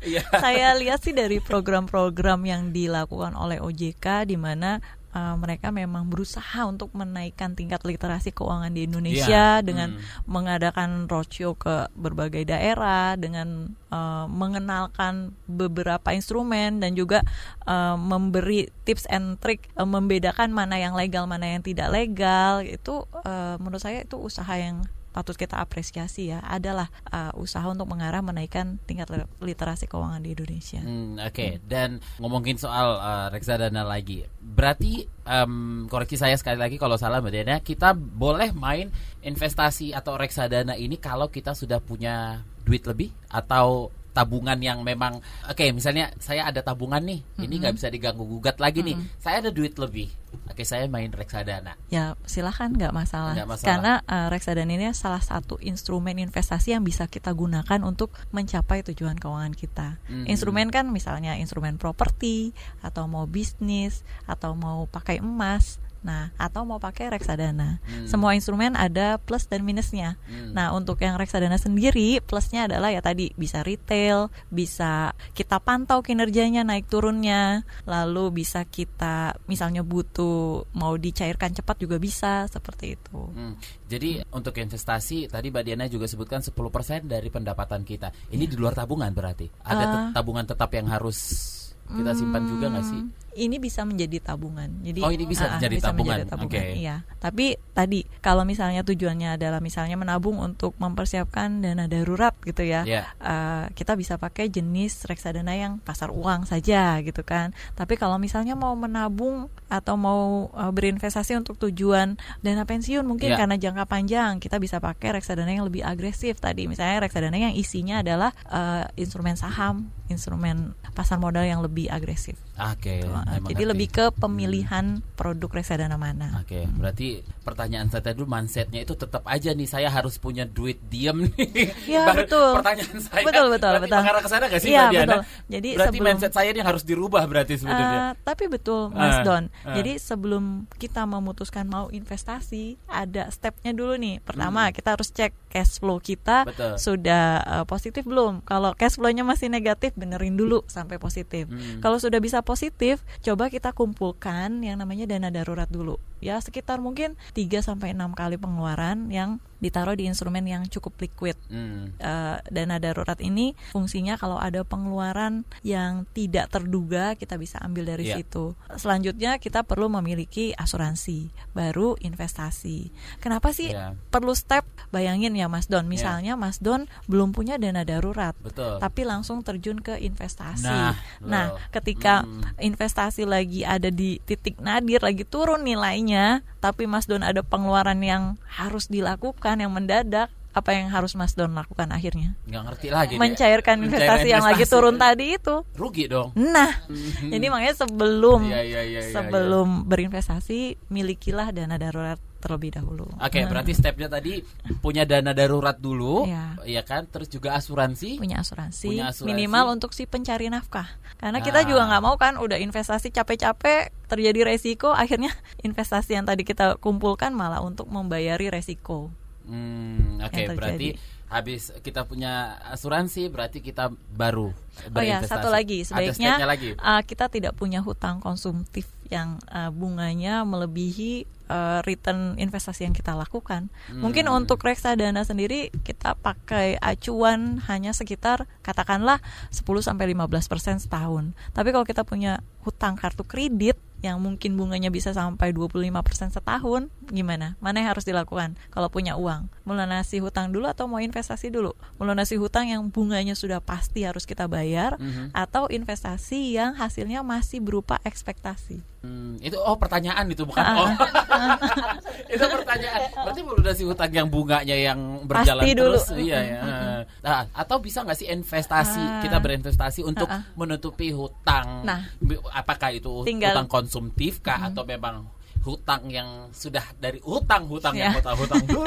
Iya. Saya lihat sih dari program-program yang dilakukan oleh OJK di mana uh, mereka memang berusaha untuk menaikkan tingkat literasi keuangan di Indonesia yeah. dengan hmm. mengadakan roadshow ke berbagai daerah dengan uh, mengenalkan beberapa instrumen dan juga uh, memberi tips and trick uh, membedakan mana yang legal mana yang tidak legal itu uh, menurut saya itu usaha yang patut kita apresiasi ya adalah uh, usaha untuk mengarah menaikkan tingkat literasi keuangan di Indonesia. Hmm, Oke, okay. hmm. dan ngomongin soal uh, reksadana lagi, berarti um, koreksi saya sekali lagi kalau salah Mbak Diana, kita boleh main investasi atau reksadana ini kalau kita sudah punya duit lebih atau tabungan yang memang oke okay, misalnya saya ada tabungan nih mm -hmm. ini nggak bisa diganggu gugat lagi mm -hmm. nih saya ada duit lebih oke okay, saya main reksadana ya silahkan nggak masalah. masalah karena uh, reksadana ini salah satu instrumen investasi yang bisa kita gunakan untuk mencapai tujuan keuangan kita mm -hmm. instrumen kan misalnya instrumen properti atau mau bisnis atau mau pakai emas Nah, atau mau pakai reksadana. Hmm. Semua instrumen ada plus dan minusnya. Hmm. Nah, untuk yang reksadana sendiri plusnya adalah ya tadi bisa retail, bisa kita pantau kinerjanya naik turunnya, lalu bisa kita misalnya butuh mau dicairkan cepat juga bisa seperti itu. Hmm. Jadi hmm. untuk investasi tadi Mbak Diana juga sebutkan 10% dari pendapatan kita. Ini yeah. di luar tabungan berarti. Ada uh, tabungan tetap yang harus kita simpan juga nggak sih? Ini bisa menjadi tabungan. Jadi Oh, ini bisa uh, menjadi bisa tabungan. Menjadi tabungan. Okay. Iya. Tapi tadi kalau misalnya tujuannya adalah misalnya menabung untuk mempersiapkan dana darurat gitu ya. Yeah. Iya. Uh, kita bisa pakai jenis reksadana yang pasar uang saja gitu kan. Tapi kalau misalnya mau menabung atau mau uh, berinvestasi untuk tujuan dana pensiun mungkin yeah. karena jangka panjang, kita bisa pakai reksadana yang lebih agresif tadi. Misalnya reksadana yang isinya adalah uh, instrumen saham, instrumen pasar modal yang lebih agresif. Oke. Okay. Gitu. Jadi lebih ke pemilihan hmm. produk reksadana mana. Oke, okay, berarti pertanyaan saya tadi mindsetnya itu tetap aja nih saya harus punya duit diem nih. Iya betul. Pertanyaan saya. Betul betul berarti betul. Mengarah ke sana gak sih ya, betul. Jadi berarti sebelum, mindset saya ini harus dirubah berarti sebenarnya. Uh, tapi betul Mas uh, Don. Uh. Jadi sebelum kita memutuskan mau investasi ada stepnya dulu nih. Pertama hmm. kita harus cek cash flow kita betul. sudah uh, positif belum. Kalau cash flow-nya masih negatif benerin dulu sampai positif. Hmm. Kalau sudah bisa positif coba kita kumpulkan yang namanya dana darurat dulu ya sekitar mungkin 3 sampai 6 kali pengeluaran yang ditaruh di instrumen yang cukup liquid. Hmm. Uh, dana darurat ini fungsinya kalau ada pengeluaran yang tidak terduga kita bisa ambil dari yeah. situ. Selanjutnya kita perlu memiliki asuransi, baru investasi. Kenapa sih yeah. perlu step? Bayangin ya Mas Don, misalnya yeah. Mas Don belum punya dana darurat, Betul. tapi langsung terjun ke investasi. Nah, nah ketika hmm. investasi lagi ada di titik nadir, lagi turun nilainya tapi Mas Don ada pengeluaran yang harus dilakukan yang mendadak apa yang harus Mas Don lakukan akhirnya? Nggak ngerti lagi. Mencairkan Mencairkan investasi yang lagi investasi. turun tadi itu. Rugi dong. Nah, jadi makanya sebelum iya, iya, iya, sebelum berinvestasi milikilah dana darurat terlebih dahulu. Oke, Nah, berarti stepnya tadi punya dana darurat dulu, Iya. ya kan? Terus juga asuransi. punya asuransi, Punya asuransi. minimal untuk si pencari nafkah. Karena kita Ah. juga nggak mau kan udah investasi capek-capek terjadi resiko akhirnya investasi yang tadi kita kumpulkan malah untuk membayari resiko. Hmm, oke, yang berarti habis kita punya asuransi, berarti kita baru Oh ya, satu lagi. Sebaiknya lagi. uh, kita tidak punya hutang konsumtif yang uh, bunganya melebihi uh, return investasi yang kita lakukan. Mungkin Hmm. untuk reksadana sendiri kita pakai acuan hanya sekitar katakanlah 10 sampai 15% setahun. Tapi kalau kita punya hutang kartu kredit yang mungkin bunganya bisa sampai 25% setahun, gimana? Mana yang harus dilakukan kalau punya uang? Melunasi hutang dulu atau mau investasi dulu? Melunasi hutang yang bunganya sudah pasti harus kita bayar Mhm. atau investasi yang hasilnya masih berupa ekspektasi. Hmm, itu oh pertanyaan itu bukan Ah. oh. itu pertanyaan. Berarti melunasi hutang yang bunganya yang berjalan Pasti dulu. terus iya ya. Nah, atau bisa nggak sih investasi Ah. kita berinvestasi untuk Ah, ah. menutupi hutang? Nah. Apakah itu Tinggal- hutang konsumtif kah atau memang hutang yang sudah dari hutang-hutang yang Ya. hutang-hutang dulu?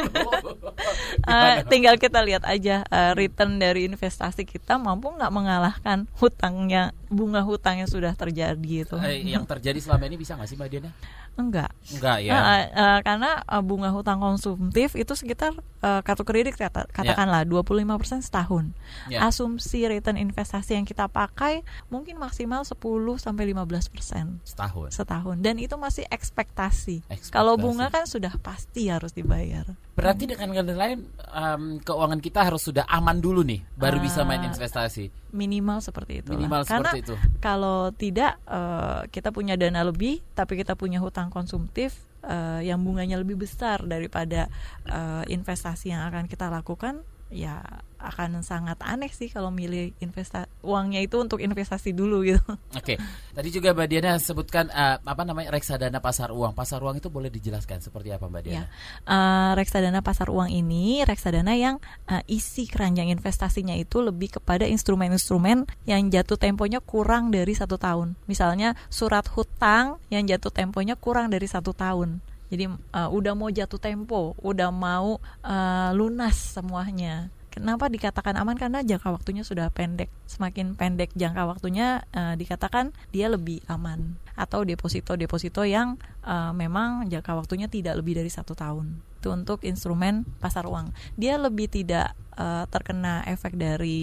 Eh, tinggal kita lihat aja eh, return dari investasi kita mampu nggak mengalahkan hutangnya bunga hutang yang sudah terjadi itu. Eh, yang terjadi selama ini bisa nggak sih Mbak Diana? Enggak. Enggak ya. Eh, eh, karena eh, bunga hutang konsumtif itu sekitar eh, kartu kredit kata- katakanlah 25% setahun. Ya. Asumsi return investasi yang kita pakai mungkin maksimal 10 sampai 15% Setahun. setahun dan itu masih ekspektasi. Ekspektasi. Kalau bunga kan sudah pasti harus dibayar. Berarti dengan kata lain em, keuangan kita harus sudah aman dulu nih baru bisa main investasi. Minimal seperti itu. Minimal Karena seperti itu. kalau tidak eh, kita punya dana lebih tapi kita punya hutang konsumtif eh, yang bunganya lebih besar daripada eh, investasi yang akan kita lakukan ya akan sangat aneh sih kalau milih investa uangnya itu untuk investasi dulu gitu. Oke, tadi juga Mbak Diana sebutkan eh, apa namanya reksadana pasar uang. Pasar uang itu boleh dijelaskan seperti apa Mbak Diana? Ya. Eh, reksadana pasar uang ini reksadana yang eh, isi keranjang investasinya itu lebih kepada instrumen-instrumen yang jatuh temponya kurang dari satu tahun. Misalnya surat hutang yang jatuh temponya kurang dari satu tahun. Jadi eh, udah mau jatuh tempo, udah mau eh, lunas semuanya. Kenapa dikatakan aman? Karena jangka waktunya sudah pendek. Semakin pendek jangka waktunya, eh, dikatakan dia lebih aman. Atau deposito-deposito yang eh, memang jangka waktunya tidak lebih dari satu tahun. Itu untuk instrumen pasar uang. Dia lebih tidak eh, terkena efek dari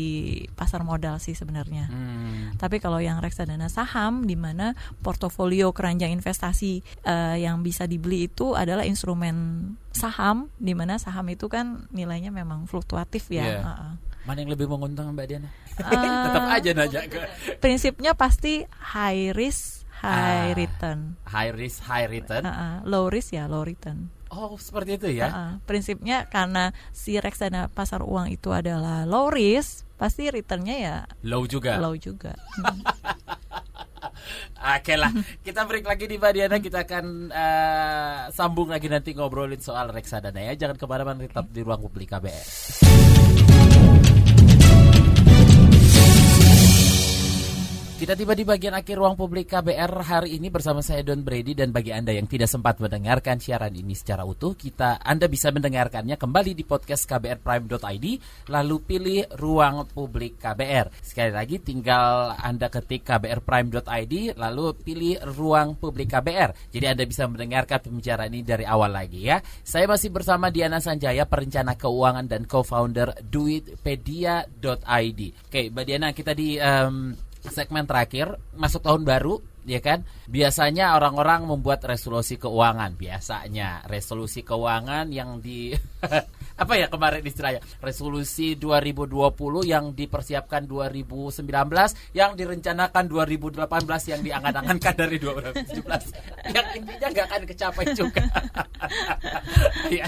pasar modal sih sebenarnya. Hmm. Tapi kalau yang reksadana saham, di mana portofolio keranjang investasi eh, yang bisa dibeli itu adalah instrumen saham, di mana saham itu kan nilainya memang fluktuatif ya. Iya. Heeh. Mana yang lebih menguntungkan Mbak Diana? Eh, Tetap aja nanya ke Prinsipnya pasti high risk, high Ah. return. high risk high return. Heeh, low risk ya low return. Oh, seperti itu ya. Heeh. Prinsipnya karena si reksadana pasar uang itu adalah low risk, pasti returnnya ya Low juga. low juga. Hmm. Oke lah, kita break lagi di Diana. Kita akan eh, sambung lagi nanti ngobrolin soal reksadana ya. Jangan ke mana-mana, tetap di ruang publik KBR. Kita tiba di bagian akhir ruang publik KBR hari ini bersama saya Don Brady dan bagi Anda yang tidak sempat mendengarkan siaran ini secara utuh, kita Anda bisa mendengarkannya kembali di podcast kbrprime.id lalu pilih ruang publik KBR. Sekali lagi tinggal Anda ketik kbrprime.id lalu pilih ruang publik KBR. Jadi Anda bisa mendengarkan pembicaraan ini dari awal lagi ya. Saya masih bersama Diana Sanjaya, perencana keuangan dan co-founder duitpedia.id. Oke, Mbak Diana, kita di em, segmen terakhir masuk tahun baru ya kan? Biasanya orang-orang membuat resolusi keuangan. Biasanya resolusi keuangan yang di apa ya kemarin istilahnya resolusi 2020 yang dipersiapkan 2019 yang direncanakan 2018 yang diangan-angankan dari 2017 yang intinya nggak akan kecapai juga ya.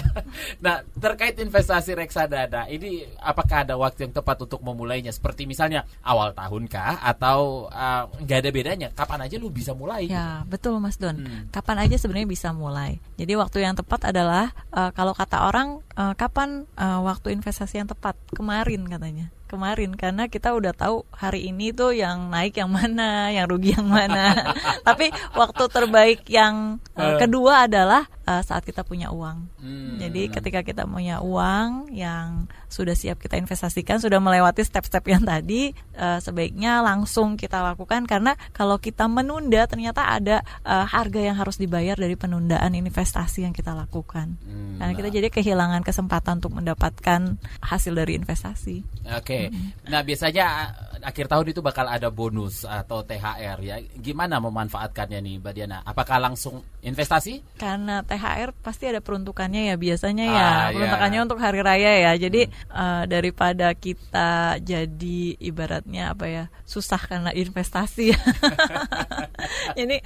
Nah, terkait investasi reksadana, ini apakah ada waktu yang tepat untuk memulainya? Seperti misalnya awal tahun kah atau uh, nggak ada bedanya? Kapan aja lu bisa mulai? Ya, betul Mas Don. Hmm. Kapan aja sebenarnya bisa mulai. Jadi waktu yang tepat adalah uh, kalau kata orang uh, kapan uh, waktu investasi yang tepat? Kemarin katanya kemarin karena kita udah tahu hari ini tuh yang naik yang mana, yang rugi yang mana. Tapi waktu terbaik yang uh, kedua adalah uh, saat kita punya uang. Hmm. Jadi ketika kita punya uang yang sudah siap kita investasikan, sudah melewati step-step yang tadi, uh, sebaiknya langsung kita lakukan karena kalau kita menunda ternyata ada uh, harga yang harus dibayar dari penundaan investasi yang kita lakukan. Hmm, Karena kita nah. jadi kehilangan kesempatan untuk mendapatkan hasil dari investasi. Oke. Nah, biasanya akhir tahun itu bakal ada bonus atau THR ya. Gimana memanfaatkannya nih, Mbak Diana? Apakah langsung investasi? Karena THR pasti ada peruntukannya ya biasanya ya Ah, ya. peruntukannya untuk hari raya ya. Jadi eh, daripada kita jadi ibaratnya apa ya susah karena investasi. Jadi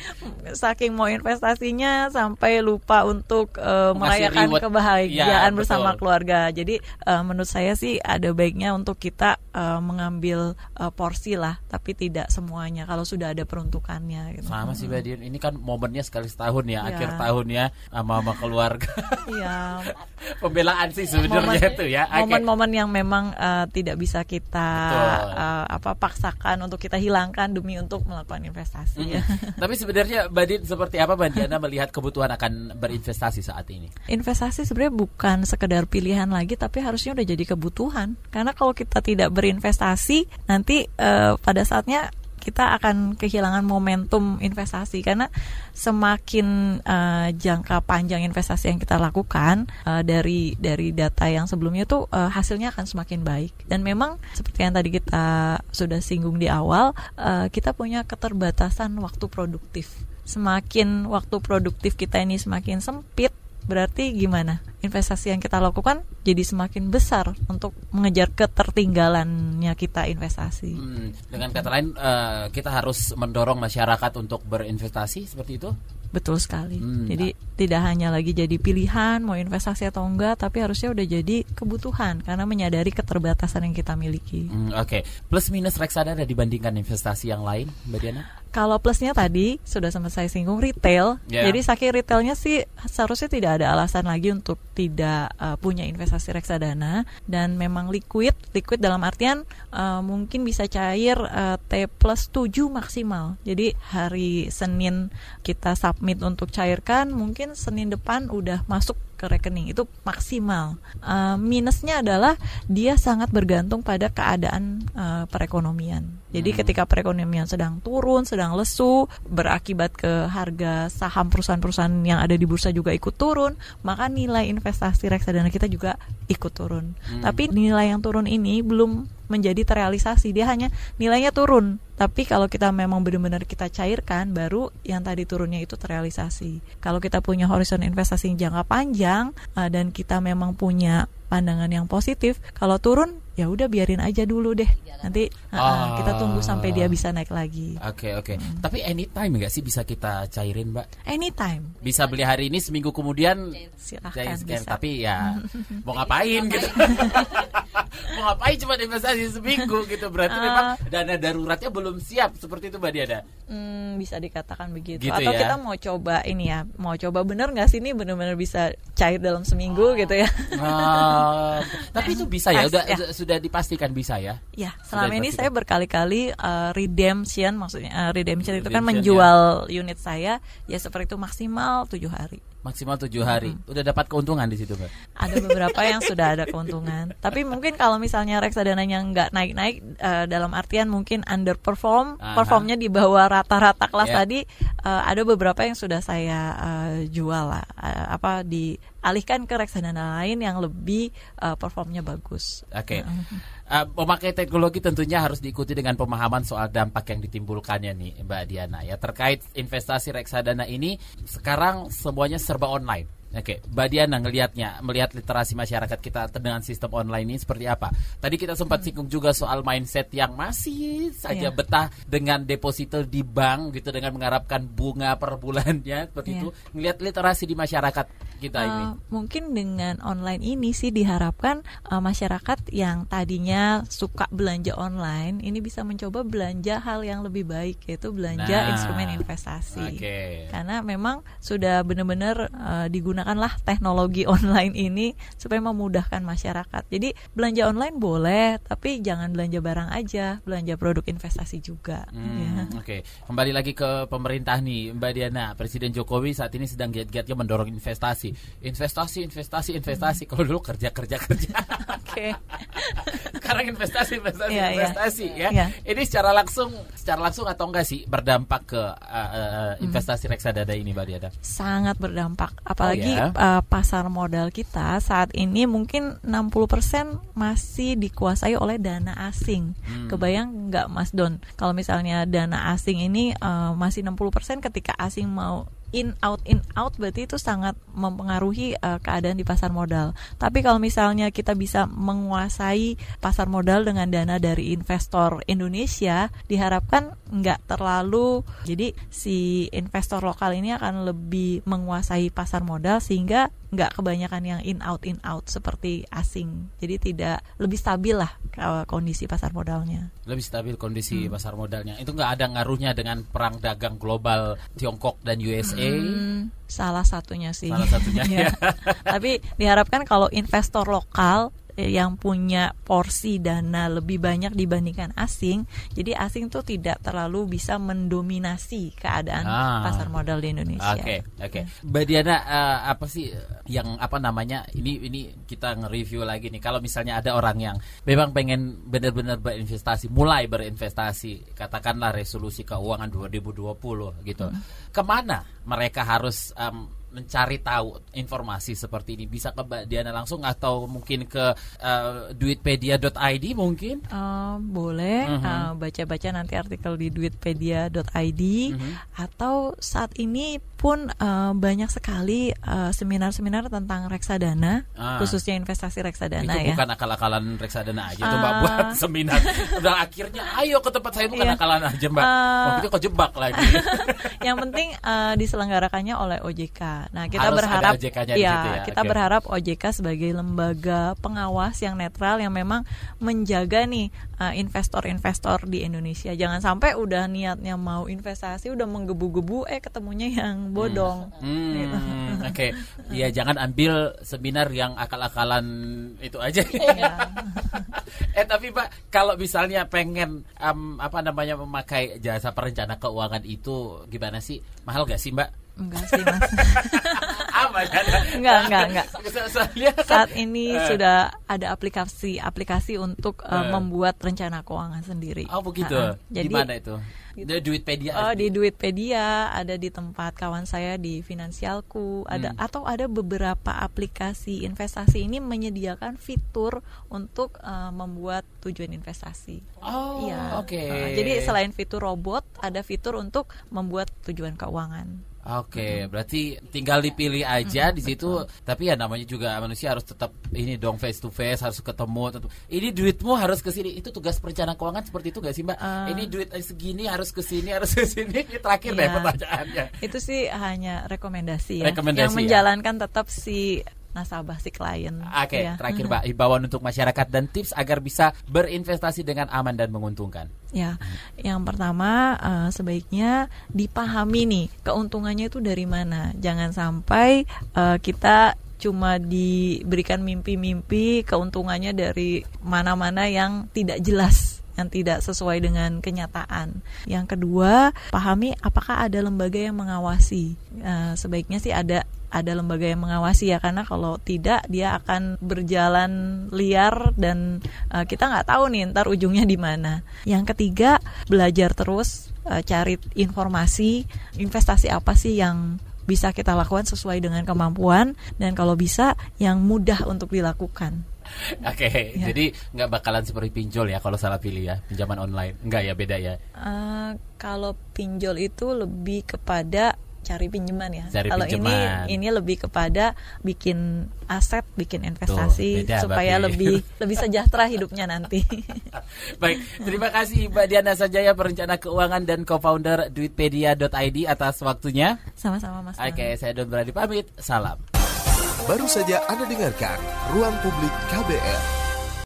saking mau investasinya sampai lupa untuk Ngasih merayakan reward. kebahagiaan Ya, bersama betul. keluarga. Jadi eh, menurut saya sih ada baiknya untuk kita eh, mengambil eh, porsi lah, tapi tidak semuanya. Kalau sudah ada peruntukannya. Gitu. Sama sih Mbak Dian. Ini kan momennya sekali setahun ya, Iya. akhir tahun ya sama sama keluarga. Iya. Pembelaan sih sebenarnya Momen- itu ya. Momen-momen yang memang eh, tidak bisa kita Betul. eh, apa paksakan untuk kita hilangkan demi untuk melakukan investasi. ya. Tapi sebenarnya Mbak Dian seperti apa Mbak Diana melihat kebutuhan akan berinvestasi saat ini? Investasi sebenarnya bukan sekedar pilihan lagi, tapi harusnya udah jadi kebutuhan. Karena kalau kita tidak berinvestasi, nanti eh, pada saatnya kita akan kehilangan momentum investasi. Karena semakin eh, jangka panjang investasi yang kita lakukan eh, dari dari data yang sebelumnya tuh eh, hasilnya akan semakin baik. Dan memang seperti yang tadi kita sudah singgung di awal eh, kita punya keterbatasan waktu produktif. Semakin waktu produktif kita ini semakin sempit berarti gimana investasi yang kita lakukan jadi semakin besar untuk mengejar ketertinggalannya kita investasi Hmm, dengan kata lain eh, kita harus mendorong masyarakat untuk berinvestasi seperti itu? betul sekali Hmm. jadi tidak hanya lagi jadi pilihan mau investasi atau enggak tapi harusnya udah jadi kebutuhan karena menyadari keterbatasan yang kita miliki Hmm, Oke, plus minus reksadana dibandingkan investasi yang lain, Mbak Diana? Kalau plusnya tadi sudah sama saya singgung retail. Ya. Jadi saking retailnya sih seharusnya tidak ada alasan lagi untuk tidak uh, punya investasi reksadana dan memang liquid. Liquid dalam artian uh, mungkin bisa cair uh, T plus 7 maksimal. Jadi hari Senin kita submit untuk cairkan, mungkin Senin depan udah masuk ke rekening itu maksimal. Uh, minusnya adalah dia sangat bergantung pada keadaan uh, perekonomian. Jadi Hmm. ketika perekonomian sedang turun, sedang lesu, berakibat ke harga saham perusahaan-perusahaan yang ada di bursa juga ikut turun, maka nilai investasi reksadana kita juga ikut turun. Hmm. Tapi nilai yang turun ini belum menjadi terrealisasi, dia hanya nilainya turun. Tapi kalau kita memang benar-benar kita cairkan, baru yang tadi turunnya itu terrealisasi. Kalau kita punya horizon investasi yang jangka panjang uh, dan kita memang punya pandangan yang positif, kalau turun ya udah biarin aja dulu deh. Nanti uh, uh, kita tunggu sampai dia bisa naik lagi. Oke oke. Tapi anytime nggak sih bisa kita cairin, Mbak? Anytime. Bisa beli hari ini seminggu kemudian Silahkan cair bisa. Tapi ya mau ngapain gitu? mau ngapain cuma investasi seminggu gitu? Berarti Ah. memang dana daruratnya belum siap seperti itu, Mbak Diana. Hmm, bisa dikatakan begitu. Gitu Atau ya. kita mau coba ini ya, mau coba bener nggak sih ini bener-bener bisa cair dalam seminggu gitu ya? Ah, tapi itu bisa ya, udah ya. Sudah- dipastikan bisa ya. Ya, selama ini saya berkali-kali uh, redemption, maksudnya uh, redemption itu kan Redemption, menjual unit saya, ya seperti itu maksimal tujuh hari. Maksimal tujuh hari. Udah dapat keuntungan di situ, Mbak. Ada beberapa yang sudah ada keuntungan. Tapi mungkin kalau misalnya reksadananya nggak naik-naik uh, dalam artian mungkin underperform, Aha. performnya di bawah rata-rata kelas Ya. tadi, uh, ada beberapa yang sudah saya uh, jual lah, uh, apa dialihkan ke reksadana lain yang lebih uh, performnya bagus. Oke. Uh, memakai teknologi tentunya harus diikuti dengan pemahaman soal dampak yang ditimbulkannya nih Mbak Diana ya terkait investasi reksadana ini sekarang semuanya serba online Oke, Mbak Diana ngelihatnya, melihat literasi masyarakat kita dengan sistem online ini seperti apa? Tadi kita sempat Hmm. singgung juga soal mindset yang masih saja Iya. betah dengan deposito di bank gitu dengan mengharapkan bunga per bulannya seperti Iya. itu. Ngelihat literasi di masyarakat kita ini. Uh, mungkin dengan online ini sih diharapkan uh, masyarakat yang tadinya suka belanja online ini bisa mencoba belanja hal yang lebih baik yaitu belanja Nah. instrumen investasi. Oke. Karena memang sudah benar-benar uh, digunakanlah teknologi online ini supaya memudahkan masyarakat. Jadi belanja online boleh, tapi jangan belanja barang aja, belanja produk investasi juga. Hmm, ya. Oke, kembali lagi ke pemerintah nih, Mbak Diana. Presiden Jokowi saat ini sedang giat-giatnya mendorong investasi, investasi, investasi, investasi. Kalau dulu kerja, kerja, kerja. Oke. Sekarang investasi, investasi, Iya, iya. investasi ya. Iya. Ini secara langsung, secara langsung atau enggak sih berdampak ke uh, uh, Hmm. investasi reksadana ini, Mbak Diana? sangat berdampak apalagi ya? uh, pasar modal kita saat ini mungkin 60% masih dikuasai oleh dana asing. Hmm. Kebayang nggak Mas Don kalau misalnya dana asing ini uh, masih 60% ketika asing mau in out in out berarti itu sangat mempengaruhi uh, keadaan di pasar modal. Tapi kalau misalnya kita bisa menguasai pasar modal dengan dana dari investor Indonesia, diharapkan nggak terlalu jadi si investor lokal ini akan lebih menguasai pasar modal sehingga nggak kebanyakan yang in out in out seperti asing. Jadi tidak lebih stabil lah kondisi pasar modalnya. Lebih stabil kondisi Hmm. pasar modalnya. Itu nggak ada ngaruhnya dengan perang dagang global Tiongkok dan USA. Hmm, salah satunya sih. Salah satunya, Ya. ya. Tapi diharapkan kalau investor lokal yang punya porsi dana lebih banyak dibandingkan asing, jadi asing tuh tidak terlalu bisa mendominasi keadaan Ah. pasar modal di Indonesia. Oke, oke. Mbak Diana, eh, apa sih yang apa namanya? Ini ini kita nge-review lagi nih. Kalau misalnya ada orang yang memang pengen benar-benar berinvestasi, mulai berinvestasi, katakanlah resolusi keuangan 2020 gitu. Ke mana mereka harus em, mencari tahu informasi seperti ini? Bisa ke Mbak Diana langsung atau mungkin ke eh, duitpedia.id mungkin? Eh, boleh Mhm. eh, baca-baca nanti artikel di duitpedia.id Mhm. atau saat ini pun eh, banyak sekali seminar-seminar tentang reksadana Ah. khususnya investasi reksadana itu ya. bukan akal-akalan reksadana aja tuh mbak buat seminar udah akhirnya ayo ke tempat saya bukan Iya. akalan aja mbak Ah. waktu itu kejebak lagi yang penting eh, diselenggarakannya oleh OJK. Nah, kita Harus berharap ya, situ ya, kita oke. berharap OJK sebagai lembaga pengawas yang netral yang memang menjaga nih eh, investor-investor di Indonesia. Jangan sampai udah niatnya mau investasi udah menggebu-gebu eh ketemunya yang bodong. Gitu. Hmm, oke ya jangan ambil seminar yang akal-akalan itu aja Iya. eh tapi mbak kalau misalnya pengen em, apa namanya memakai jasa perencana keuangan itu gimana sih mahal gak sih mbak Enggak sih, Mas. aman kan Enggak, enggak, enggak. Saat ini Eh. sudah ada aplikasi-aplikasi untuk eh, Eh. membuat rencana keuangan sendiri. oh begitu di Jadi mana itu di duitpedia Oh di Duitpedia ada di tempat kawan saya di Finansialku ada Hmm. atau ada beberapa aplikasi investasi ini menyediakan fitur untuk eh, membuat tujuan investasi. oh Iya. oke Eh, jadi selain fitur robot ada fitur untuk membuat tujuan keuangan. Oke, berarti tinggal dipilih aja di situ. Tapi ya namanya juga manusia harus tetap ini dong face to face, harus ketemu. Tetap. Ini duitmu harus ke sini. Itu tugas perencanaan keuangan seperti itu gak sih, Mbak? Eh. ini duit segini harus ke sini, harus ke sini. Ini terakhir deh Iya. pertanyaannya. Itu sih hanya rekomendasi ya. Rekomendasi yang ya. menjalankan tetap si nasabah si klien. Oke, Ya. terakhir Mbak, himbauan untuk masyarakat dan tips agar bisa berinvestasi dengan aman dan menguntungkan. Ya, yang pertama eh, sebaiknya dipahami nih keuntungannya itu dari mana. Jangan sampai eh, kita cuma diberikan mimpi-mimpi keuntungannya dari mana-mana yang tidak jelas yang tidak sesuai dengan kenyataan. Yang kedua, pahami apakah ada lembaga yang mengawasi. Eh, sebaiknya sih ada ada lembaga yang mengawasi ya karena kalau tidak dia akan berjalan liar dan eh, kita nggak tahu nih ntar ujungnya di mana. Yang ketiga belajar terus eh, cari informasi investasi apa sih yang bisa kita lakukan sesuai dengan kemampuan dan kalau bisa yang mudah untuk dilakukan. Oke, Ya. jadi nggak bakalan seperti pinjol ya kalau salah pilih ya, pinjaman online. Enggak ya, beda ya. Eh, kalau pinjol itu lebih kepada cari pinjaman ya. Cari Kalau ini pinjaman. ini lebih kepada bikin aset, bikin investasi beda, supaya Bapak. lebih lebih sejahtera hidupnya nanti. Baik, terima kasih Mbak Diana Sajaya perencana keuangan dan co-founder duitpedia.id atas waktunya. Sama-sama Mas. Oke, saya Don Brady pamit. Salam. Baru saja Anda dengarkan Ruang Publik KBR.